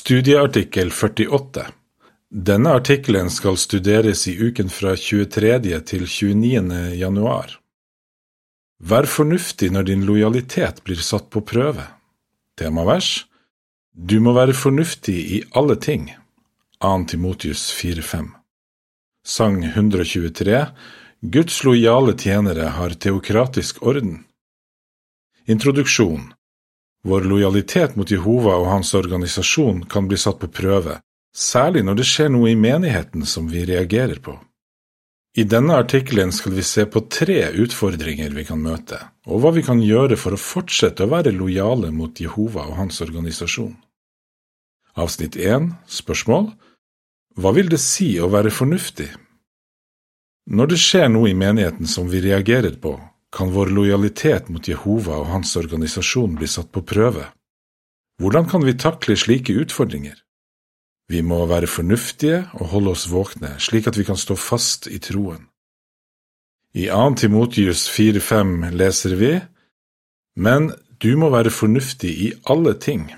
Studieartikkel 48 Denne artikkelen skal studeres i uken fra 23. til 29. januar. Vær fornuftig når din lojalitet blir satt på prøve. Temavers Du må være fornuftig i alle ting. 2. Timotius 4,5 Sang 123 Guds lojale tjenere har teokratisk orden. Introduksjon vår lojalitet mot Jehova og hans organisasjon kan bli satt på prøve, særlig når det skjer noe i menigheten som vi reagerer på. I denne artikkelen skal vi se på tre utfordringer vi kan møte, og hva vi kan gjøre for å fortsette å være lojale mot Jehova og hans organisasjon. Avsnitt 1 Spørsmål Hva vil det si å være fornuftig? Når det skjer noe i menigheten som vi reagerer på, kan vår lojalitet mot Jehova og hans organisasjon bli satt på prøve. Hvordan kan vi takle slike utfordringer? Vi må være fornuftige og holde oss våkne, slik at vi kan stå fast i troen. I 2. Timotius 4,5 leser vi, Men du må være fornuftig i alle ting.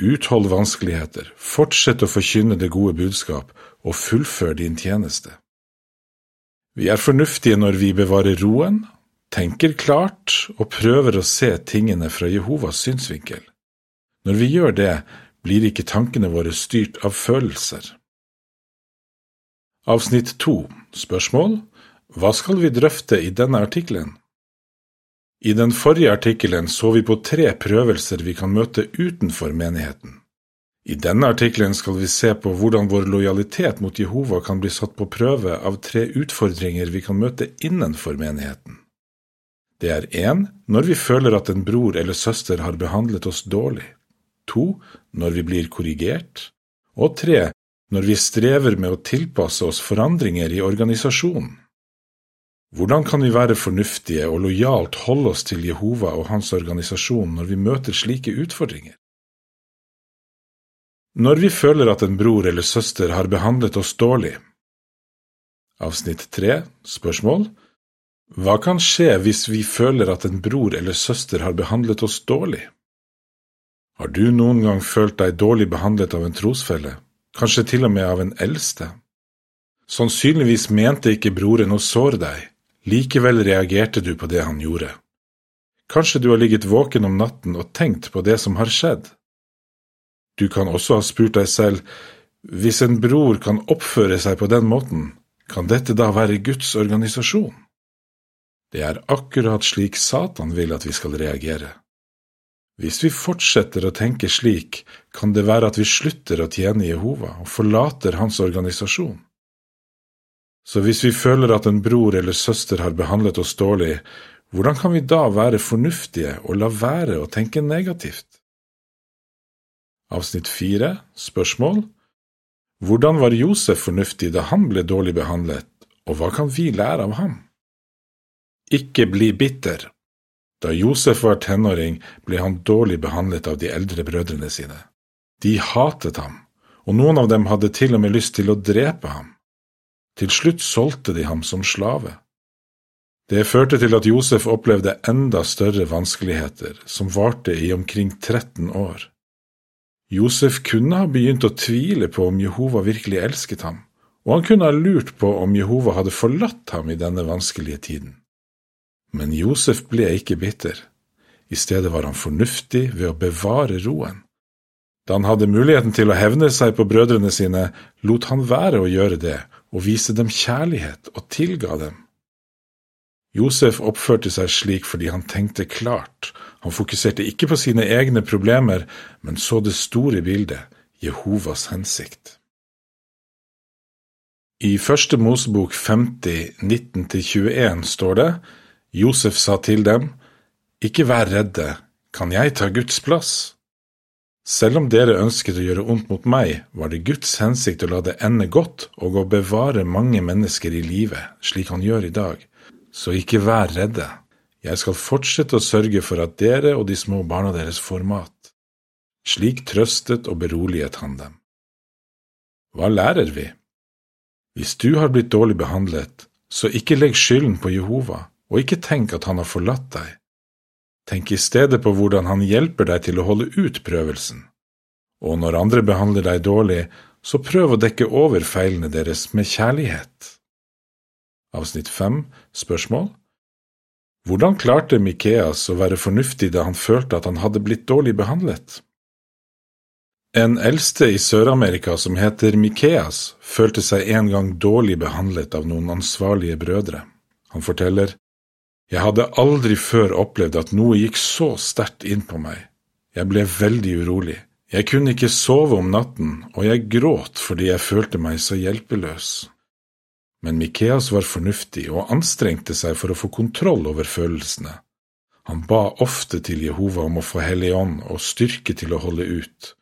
Uthold vanskeligheter, fortsett å forkynne det gode budskap og fullfør din tjeneste. Vi er fornuftige når vi bevarer roen tenker klart og prøver å se tingene fra Jehovas synsvinkel. Når vi gjør det, blir ikke tankene våre styrt av følelser. Avsnitt to Spørsmål Hva skal vi drøfte i denne artikkelen? I den forrige artikkelen så vi på tre prøvelser vi kan møte utenfor menigheten. I denne artikkelen skal vi se på hvordan vår lojalitet mot Jehova kan bli satt på prøve av tre utfordringer vi kan møte innenfor menigheten. Det er én når vi føler at en bror eller søster har behandlet oss dårlig, to når vi blir korrigert, og tre når vi strever med å tilpasse oss forandringer i organisasjonen. Hvordan kan vi være fornuftige og lojalt holde oss til Jehova og hans organisasjon når vi møter slike utfordringer? Når vi føler at en bror eller søster har behandlet oss dårlig Avsnitt 3 Spørsmål hva kan skje hvis vi føler at en bror eller søster har behandlet oss dårlig? Har du noen gang følt deg dårlig behandlet av en trosfelle, kanskje til og med av en eldste? Sannsynligvis mente ikke broren å såre deg, likevel reagerte du på det han gjorde. Kanskje du har ligget våken om natten og tenkt på det som har skjedd? Du kan også ha spurt deg selv, hvis en bror kan oppføre seg på den måten, kan dette da være Guds organisasjon? Det er akkurat slik Satan vil at vi skal reagere. Hvis vi fortsetter å tenke slik, kan det være at vi slutter å tjene Jehova og forlater hans organisasjon. Så hvis vi føler at en bror eller søster har behandlet oss dårlig, hvordan kan vi da være fornuftige og la være å tenke negativt? Avsnitt fire Spørsmål Hvordan var Josef fornuftig da han ble dårlig behandlet, og hva kan vi lære av ham? Ikke bli bitter. Da Josef var tenåring, ble han dårlig behandlet av de eldre brødrene sine. De hatet ham, og noen av dem hadde til og med lyst til å drepe ham. Til slutt solgte de ham som slave. Det førte til at Josef opplevde enda større vanskeligheter, som varte i omkring 13 år. Josef kunne ha begynt å tvile på om Jehova virkelig elsket ham, og han kunne ha lurt på om Jehova hadde forlatt ham i denne vanskelige tiden. Men Josef ble ikke bitter. I stedet var han fornuftig ved å bevare roen. Da han hadde muligheten til å hevne seg på brødrene sine, lot han være å gjøre det og vise dem kjærlighet og tilga dem. Josef oppførte seg slik fordi han tenkte klart, han fokuserte ikke på sine egne problemer, men så det store bildet, Jehovas hensikt. I Første Mosebok 50, 19–21 står det, Josef sa til dem, Ikke vær redde, kan jeg ta Guds plass? Selv om dere ønsket å gjøre ondt mot meg, var det Guds hensikt å la det ende godt og å bevare mange mennesker i live, slik han gjør i dag. Så ikke vær redde. Jeg skal fortsette å sørge for at dere og de små barna deres får mat. Slik trøstet og beroliget han dem. Hva lærer vi? Hvis du har blitt dårlig behandlet, så ikke legg skylden på Jehova, og ikke tenk at han har forlatt deg. Tenk i stedet på hvordan han hjelper deg til å holde ut prøvelsen. Og når andre behandler deg dårlig, så prøv å dekke over feilene deres med kjærlighet. Avsnitt 5 Spørsmål Hvordan klarte Mikeas å være fornuftig da han følte at han hadde blitt dårlig behandlet? En eldste i Sør-Amerika som heter Mikeas, følte seg en gang dårlig behandlet av noen ansvarlige brødre. Han forteller, Jeg hadde aldri før opplevd at noe gikk så sterkt inn på meg. Jeg ble veldig urolig. Jeg kunne ikke sove om natten, og jeg gråt fordi jeg følte meg så hjelpeløs. Men Mikeas var fornuftig og anstrengte seg for å få kontroll over følelsene. Han ba ofte til Jehova om å få Hellig Ånd og styrke til å holde ut.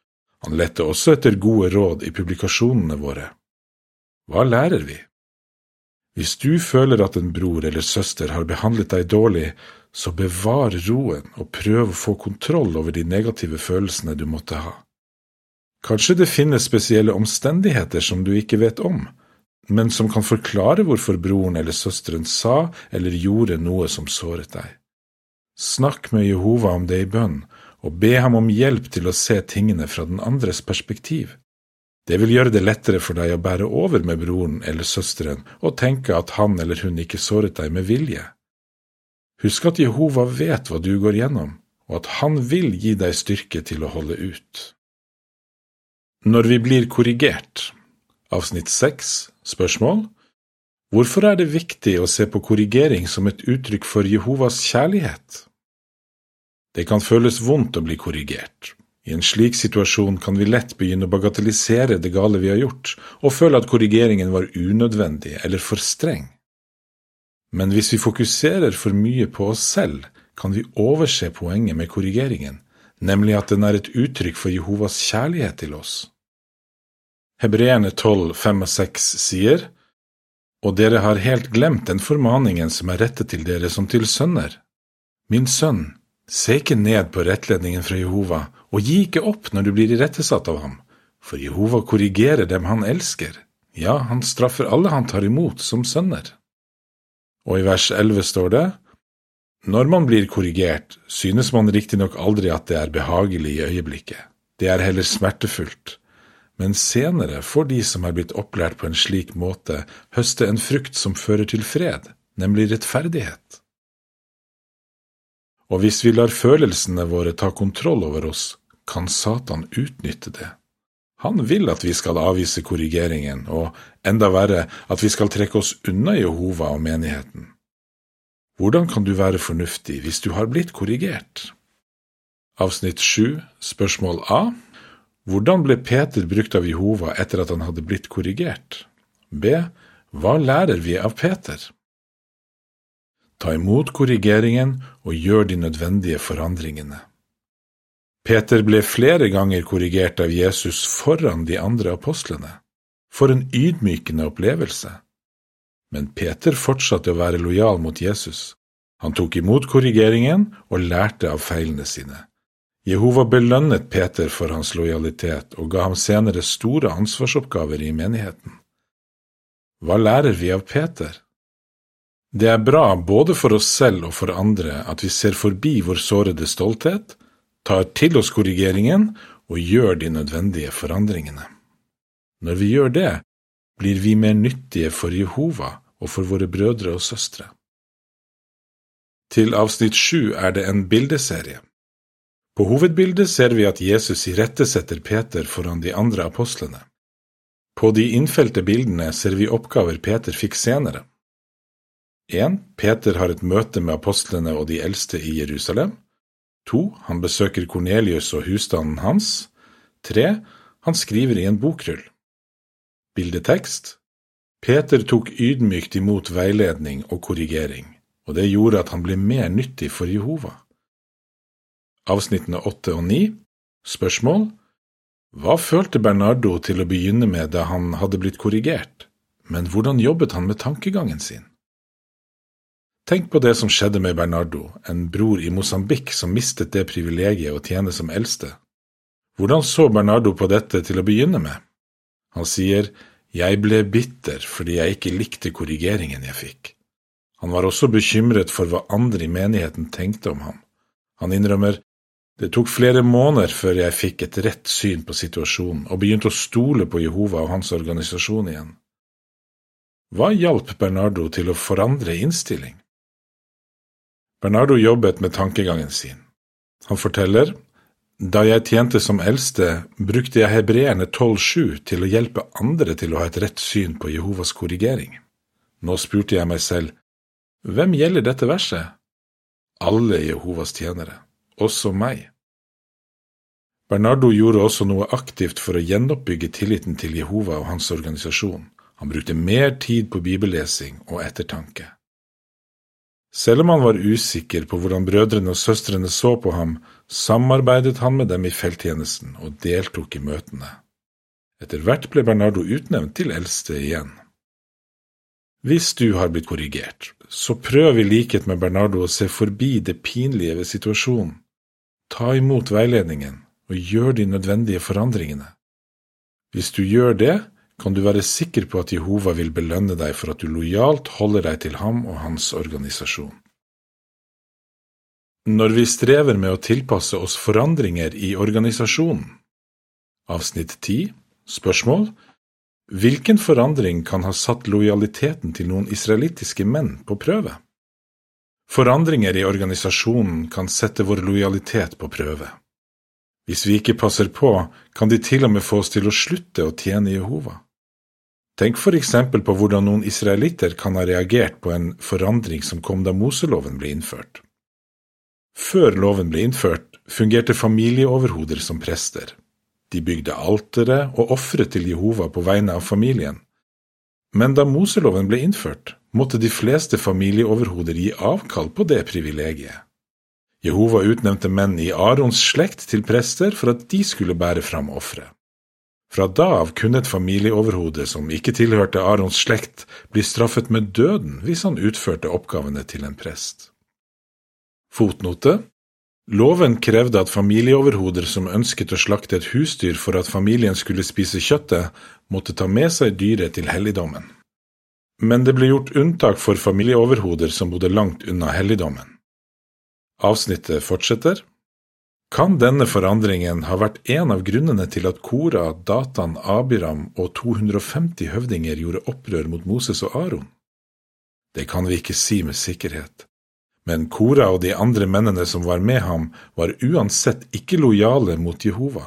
Han lette også etter gode råd i publikasjonene våre. Hva lærer vi? Hvis du føler at en bror eller søster har behandlet deg dårlig, så bevar roen og prøv å få kontroll over de negative følelsene du måtte ha. Kanskje det finnes spesielle omstendigheter som du ikke vet om, men som kan forklare hvorfor broren eller søsteren sa eller gjorde noe som såret deg. Snakk med Jehova om det i bønn, og be ham om hjelp til å se tingene fra den andres perspektiv. Det vil gjøre det lettere for deg å bære over med broren eller søsteren og tenke at han eller hun ikke såret deg med vilje. Husk at Jehova vet hva du går gjennom, og at han vil gi deg styrke til å holde ut. Når vi blir korrigert Avsnitt 6 Spørsmål Hvorfor er det viktig å se på korrigering som et uttrykk for Jehovas kjærlighet? Det kan føles vondt å bli korrigert, i en slik situasjon kan vi lett begynne å bagatellisere det gale vi har gjort, og føle at korrigeringen var unødvendig eller for streng. Men hvis vi fokuserer for mye på oss selv, kan vi overse poenget med korrigeringen, nemlig at den er et uttrykk for Jehovas kjærlighet til oss. Hebreerne 12, 5 og 6 sier, Og dere har helt glemt den formaningen som er rettet til dere som til sønner. Min sønn, se ikke ned på rettledningen fra Jehova, og gi ikke opp når du blir irettesatt av ham, for Jehova korrigerer dem han elsker, ja, han straffer alle han tar imot som sønner. Og i vers 11 står det, Når man blir korrigert, synes man riktignok aldri at det er behagelig i øyeblikket, det er heller smertefullt, men senere får de som er blitt opplært på en slik måte, høste en frukt som fører til fred, nemlig rettferdighet. Og hvis vi lar følelsene våre ta kontroll over oss, kan Satan utnytte det. Han vil at vi skal avvise korrigeringen, og enda verre, at vi skal trekke oss unna Jehova og menigheten. Hvordan kan du være fornuftig hvis du har blitt korrigert? Avsnitt 7, spørsmål A Hvordan ble Peter brukt av Jehova etter at han hadde blitt korrigert? B. Hva lærer vi av Peter? Ta imot korrigeringen og gjør de nødvendige forandringene. Peter ble flere ganger korrigert av Jesus foran de andre apostlene. For en ydmykende opplevelse. Men Peter fortsatte å være lojal mot Jesus. Han tok imot korrigeringen og lærte av feilene sine. Jehova belønnet Peter for hans lojalitet og ga ham senere store ansvarsoppgaver i menigheten. Hva lærer vi av Peter? Det er bra både for oss selv og for andre at vi ser forbi vår sårede stolthet tar til oss korrigeringen og gjør de nødvendige forandringene. Når vi gjør det, blir vi mer nyttige for Jehova og for våre brødre og søstre. Til avsnitt sju er det en bildeserie. På hovedbildet ser vi at Jesus irettesetter Peter foran de andre apostlene. På de innfelte bildene ser vi oppgaver Peter fikk senere. 1. Peter har et møte med apostlene og de eldste i Jerusalem. 2. han besøker Kornelius og husstanden hans. 3. han skriver i en bokrull. Bildetekst Peter tok ydmykt imot veiledning og korrigering, og det gjorde at han ble mer nyttig for Jehova. Avsnittene åtte og ni Spørsmål Hva følte Bernardo til å begynne med da han hadde blitt korrigert, men hvordan jobbet han med tankegangen sin? Tenk på det som skjedde med Bernardo, en bror i Mosambik som mistet det privilegiet å tjene som eldste. Hvordan så Bernardo på dette til å begynne med? Han sier, Jeg ble bitter fordi jeg ikke likte korrigeringen jeg fikk. Han var også bekymret for hva andre i menigheten tenkte om ham. Han innrømmer, Det tok flere måneder før jeg fikk et rett syn på situasjonen og begynte å stole på Jehova og hans organisasjon igjen. Hva hjalp Bernardo til å forandre innstilling? Bernardo jobbet med tankegangen sin. Han forteller da jeg tjente som eldste, brukte jeg hebreerne 12,7 til å hjelpe andre til å ha et rett syn på Jehovas korrigering. Nå spurte jeg meg selv, hvem gjelder dette verset? Alle Jehovas tjenere også meg. Bernardo gjorde også noe aktivt for å gjenoppbygge tilliten til Jehova og hans organisasjon. Han brukte mer tid på bibellesing og ettertanke. Selv om han var usikker på hvordan brødrene og søstrene så på ham, samarbeidet han med dem i felttjenesten og deltok i møtene. Etter hvert ble Bernardo utnevnt til eldste igjen. Hvis du har blitt korrigert, så prøv i likhet med Bernardo å se forbi det pinlige ved situasjonen. Ta imot veiledningen og gjør de nødvendige forandringene. Hvis du gjør det, kan du være sikker på at Jehova vil belønne deg for at du lojalt holder deg til ham og hans organisasjon. Når vi strever med å tilpasse oss forandringer i organisasjonen Avsnitt 10 Spørsmål Hvilken forandring kan ha satt lojaliteten til noen israelittiske menn på prøve? Forandringer i organisasjonen kan sette vår lojalitet på prøve. Hvis vi ikke passer på, kan de til og med få oss til å slutte å tjene Jehova. Tenk for eksempel på hvordan noen israelitter kan ha reagert på en forandring som kom da Moseloven ble innført. Før loven ble innført, fungerte familieoverhoder som prester. De bygde altere og ofret til Jehova på vegne av familien. Men da Moseloven ble innført, måtte de fleste familieoverhoder gi avkall på det privilegiet. Jehova utnevnte menn i Arons slekt til prester for at de skulle bære fram ofre. Fra da av kunne et familieoverhode som ikke tilhørte Arons slekt, bli straffet med døden hvis han utførte oppgavene til en prest. Fotnote Loven krevde at familieoverhoder som ønsket å slakte et husdyr for at familien skulle spise kjøttet, måtte ta med seg dyret til helligdommen men det ble gjort unntak for familieoverhoder som bodde langt unna helligdommen. Avsnittet fortsetter. Kan denne forandringen ha vært en av grunnene til at Kora, Datan, Abiram og 250 høvdinger gjorde opprør mot Moses og Aron? Det kan vi ikke si med sikkerhet, men Kora og de andre mennene som var med ham, var uansett ikke lojale mot Jehova.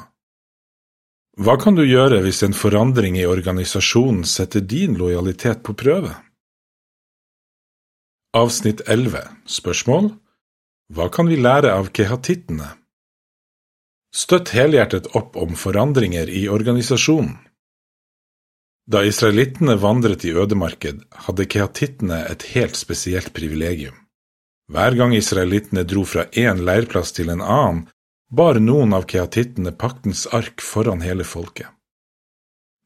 Hva kan du gjøre hvis en forandring i organisasjonen setter din lojalitet på prøve? Avsnitt 11 Spørsmål Hva kan vi lære av kehatittene? Støtt helhjertet opp om forandringer i organisasjonen. Da israelittene vandret i ødemarked, hadde keatittene et helt spesielt privilegium. Hver gang israelittene dro fra én leirplass til en annen, bar noen av keatittene paktens ark foran hele folket.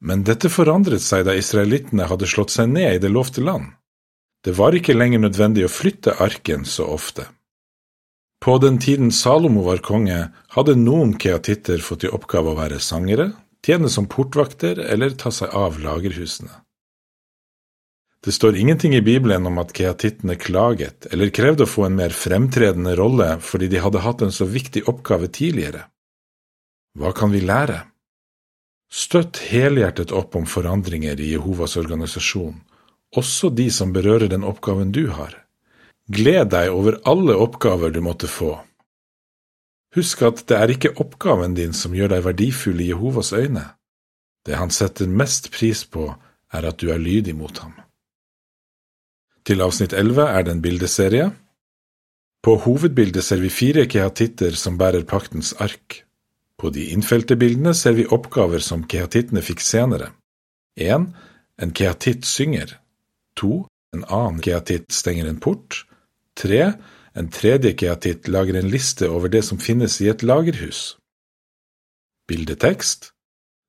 Men dette forandret seg da israelittene hadde slått seg ned i det lovte land. Det var ikke lenger nødvendig å flytte arken så ofte. På den tiden Salomo var konge, hadde noen keatitter fått i oppgave å være sangere, tjene som portvakter eller ta seg av lagerhusene. Det står ingenting i Bibelen om at keatittene klaget eller krevde å få en mer fremtredende rolle fordi de hadde hatt en så viktig oppgave tidligere. Hva kan vi lære? Støtt helhjertet opp om forandringer i Jehovas organisasjon, også de som berører den oppgaven du har. Gled deg over alle oppgaver du måtte få. Husk at det er ikke oppgaven din som gjør deg verdifull i Jehovas øyne. Det han setter mest pris på, er at du er lydig mot ham. Til avsnitt 11 er det en bildeserie. På hovedbildet ser vi fire kehatitter som bærer paktens ark. På de innfelte bildene ser vi oppgaver som kehatittene fikk senere. 1. En kehatitt synger. 2. En annen kehatitt stenger en port. 3. En tredje kehatitt lager en liste over det som finnes i et lagerhus. Bildetekst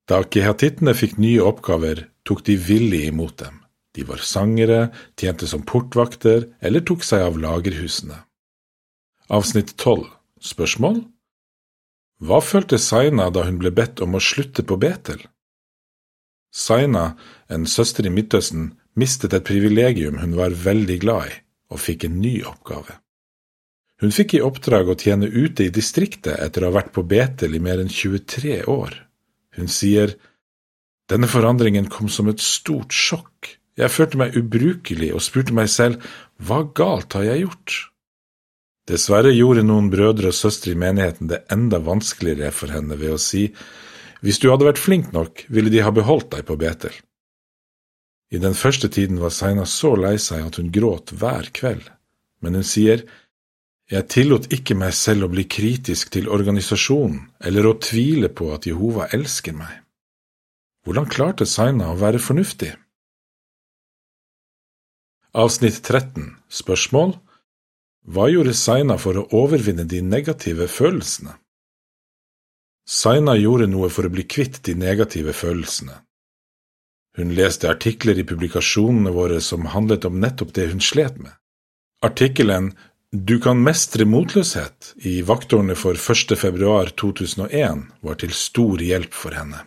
Da kehatittene fikk nye oppgaver, tok de villig imot dem. De var sangere, tjente som portvakter eller tok seg av lagerhusene. Avsnitt 12 Spørsmål Hva følte Saina da hun ble bedt om å slutte på Betel? Saina, en søster i Midtøsten, mistet et privilegium hun var veldig glad i, og fikk en ny oppgave. Hun fikk i oppdrag å tjene ute i distriktet etter å ha vært på Betel i mer enn 23 år. Hun sier, Denne forandringen kom som et stort sjokk. Jeg følte meg ubrukelig og spurte meg selv, hva galt har jeg gjort? Dessverre gjorde noen brødre og søstre i menigheten det enda vanskeligere for henne ved å si, hvis du hadde vært flink nok, ville de ha beholdt deg på Betel. I den første tiden var Saina så lei seg at hun gråt hver kveld, men hun sier, jeg tillot ikke meg selv å bli kritisk til organisasjonen eller å tvile på at Jehova elsker meg. Hvordan klarte Saina å være fornuftig? Avsnitt 13 Spørsmål Hva gjorde Saina for å overvinne de negative følelsene? Saina gjorde noe for å bli kvitt de negative følelsene. Hun leste artikler i publikasjonene våre som handlet om nettopp det hun slet med. Artikkelen du kan mestre motløshet i vaktårene for 1. februar 2001 var til stor hjelp for henne.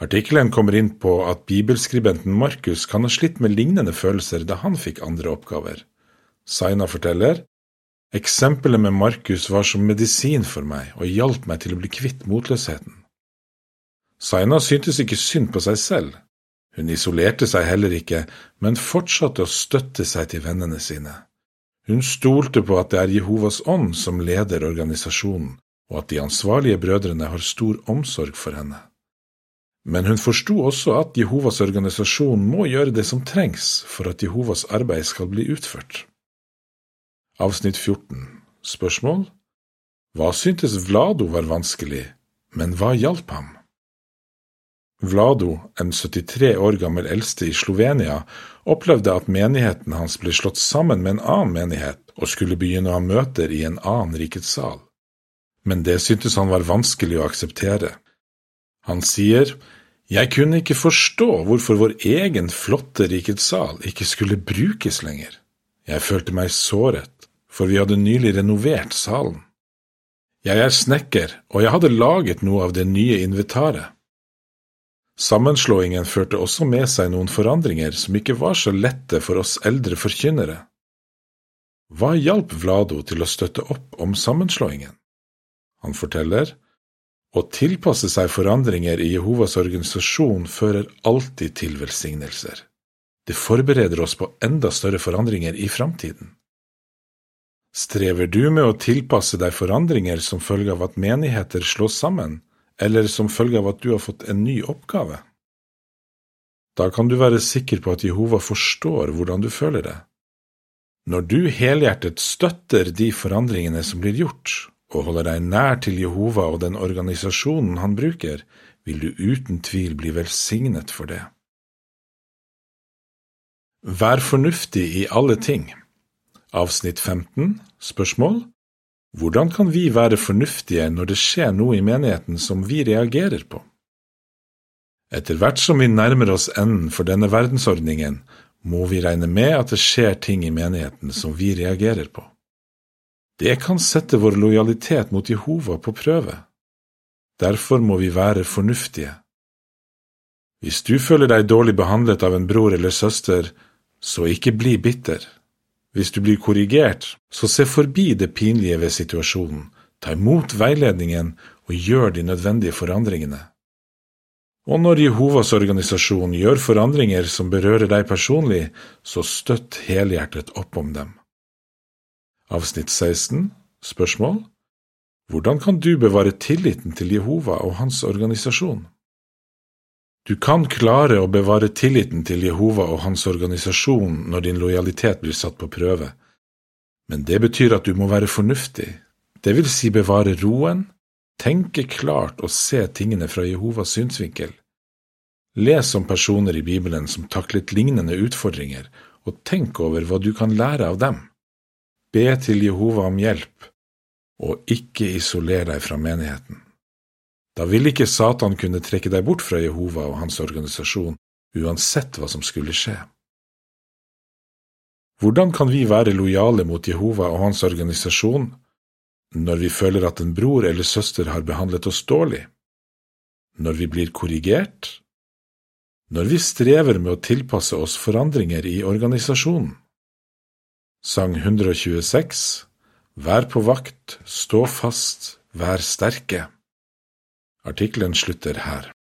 Artikkelen kommer inn på at bibelskribenten Markus kan ha slitt med lignende følelser da han fikk andre oppgaver. Saina forteller eksempelet med Markus var som medisin for meg og hjalp meg til å bli kvitt motløsheten. Saina syntes ikke synd på seg selv. Hun isolerte seg heller ikke, men fortsatte å støtte seg til vennene sine. Hun stolte på at det er Jehovas ånd som leder organisasjonen, og at de ansvarlige brødrene har stor omsorg for henne. Men hun forsto også at Jehovas organisasjon må gjøre det som trengs for at Jehovas arbeid skal bli utført. Avsnitt 14 Spørsmål Hva syntes Vlado var vanskelig, men hva hjalp ham? Vlado, en 73 år gammel eldste i Slovenia, opplevde at menigheten hans ble slått sammen med en annen menighet og skulle begynne å ha møter i en annen rikets sal. Men det syntes han var vanskelig å akseptere. Han sier, Jeg kunne ikke forstå hvorfor vår egen flotte rikets sal ikke skulle brukes lenger. Jeg følte meg såret, for vi hadde nylig renovert salen. Jeg er snekker, og jeg hadde laget noe av det nye inventaret. Sammenslåingen førte også med seg noen forandringer som ikke var så lette for oss eldre forkynnere. Hva hjalp Vlado til å støtte opp om sammenslåingen? Han forteller, å tilpasse seg forandringer i Jehovas organisasjon fører alltid til velsignelser. Det forbereder oss på enda større forandringer i framtiden. Strever du med å tilpasse deg forandringer som følge av at menigheter slås sammen, eller som følge av at du har fått en ny oppgave. Da kan du være sikker på at Jehova forstår hvordan du føler det. Når du helhjertet støtter de forandringene som blir gjort, og holder deg nær til Jehova og den organisasjonen han bruker, vil du uten tvil bli velsignet for det. Vær fornuftig i alle ting. Avsnitt 15 Spørsmål hvordan kan vi være fornuftige når det skjer noe i menigheten som vi reagerer på? Etter hvert som vi nærmer oss enden for denne verdensordningen, må vi regne med at det skjer ting i menigheten som vi reagerer på. Det kan sette vår lojalitet mot Jehova på prøve. Derfor må vi være fornuftige. Hvis du føler deg dårlig behandlet av en bror eller søster, så ikke bli bitter. Hvis du blir korrigert, så se forbi det pinlige ved situasjonen, ta imot veiledningen og gjør de nødvendige forandringene. Og når Jehovas organisasjon gjør forandringer som berører deg personlig, så støtt helhjertet opp om dem. Avsnitt 16 Spørsmål Hvordan kan du bevare tilliten til Jehova og hans organisasjon? Du kan klare å bevare tilliten til Jehova og hans organisasjon når din lojalitet blir satt på prøve, men det betyr at du må være fornuftig, det vil si bevare roen, tenke klart og se tingene fra Jehovas synsvinkel. Les om personer i Bibelen som taklet lignende utfordringer, og tenk over hva du kan lære av dem. Be til Jehova om hjelp, og ikke isoler deg fra menigheten. Da vil ikke Satan kunne trekke deg bort fra Jehova og hans organisasjon, uansett hva som skulle skje. Hvordan kan vi være lojale mot Jehova og hans organisasjon når vi føler at en bror eller søster har behandlet oss dårlig, når vi blir korrigert, når vi strever med å tilpasse oss forandringer i organisasjonen? Sang 126 Vær på vakt, stå fast, vær sterke. Artikkelen slutter her.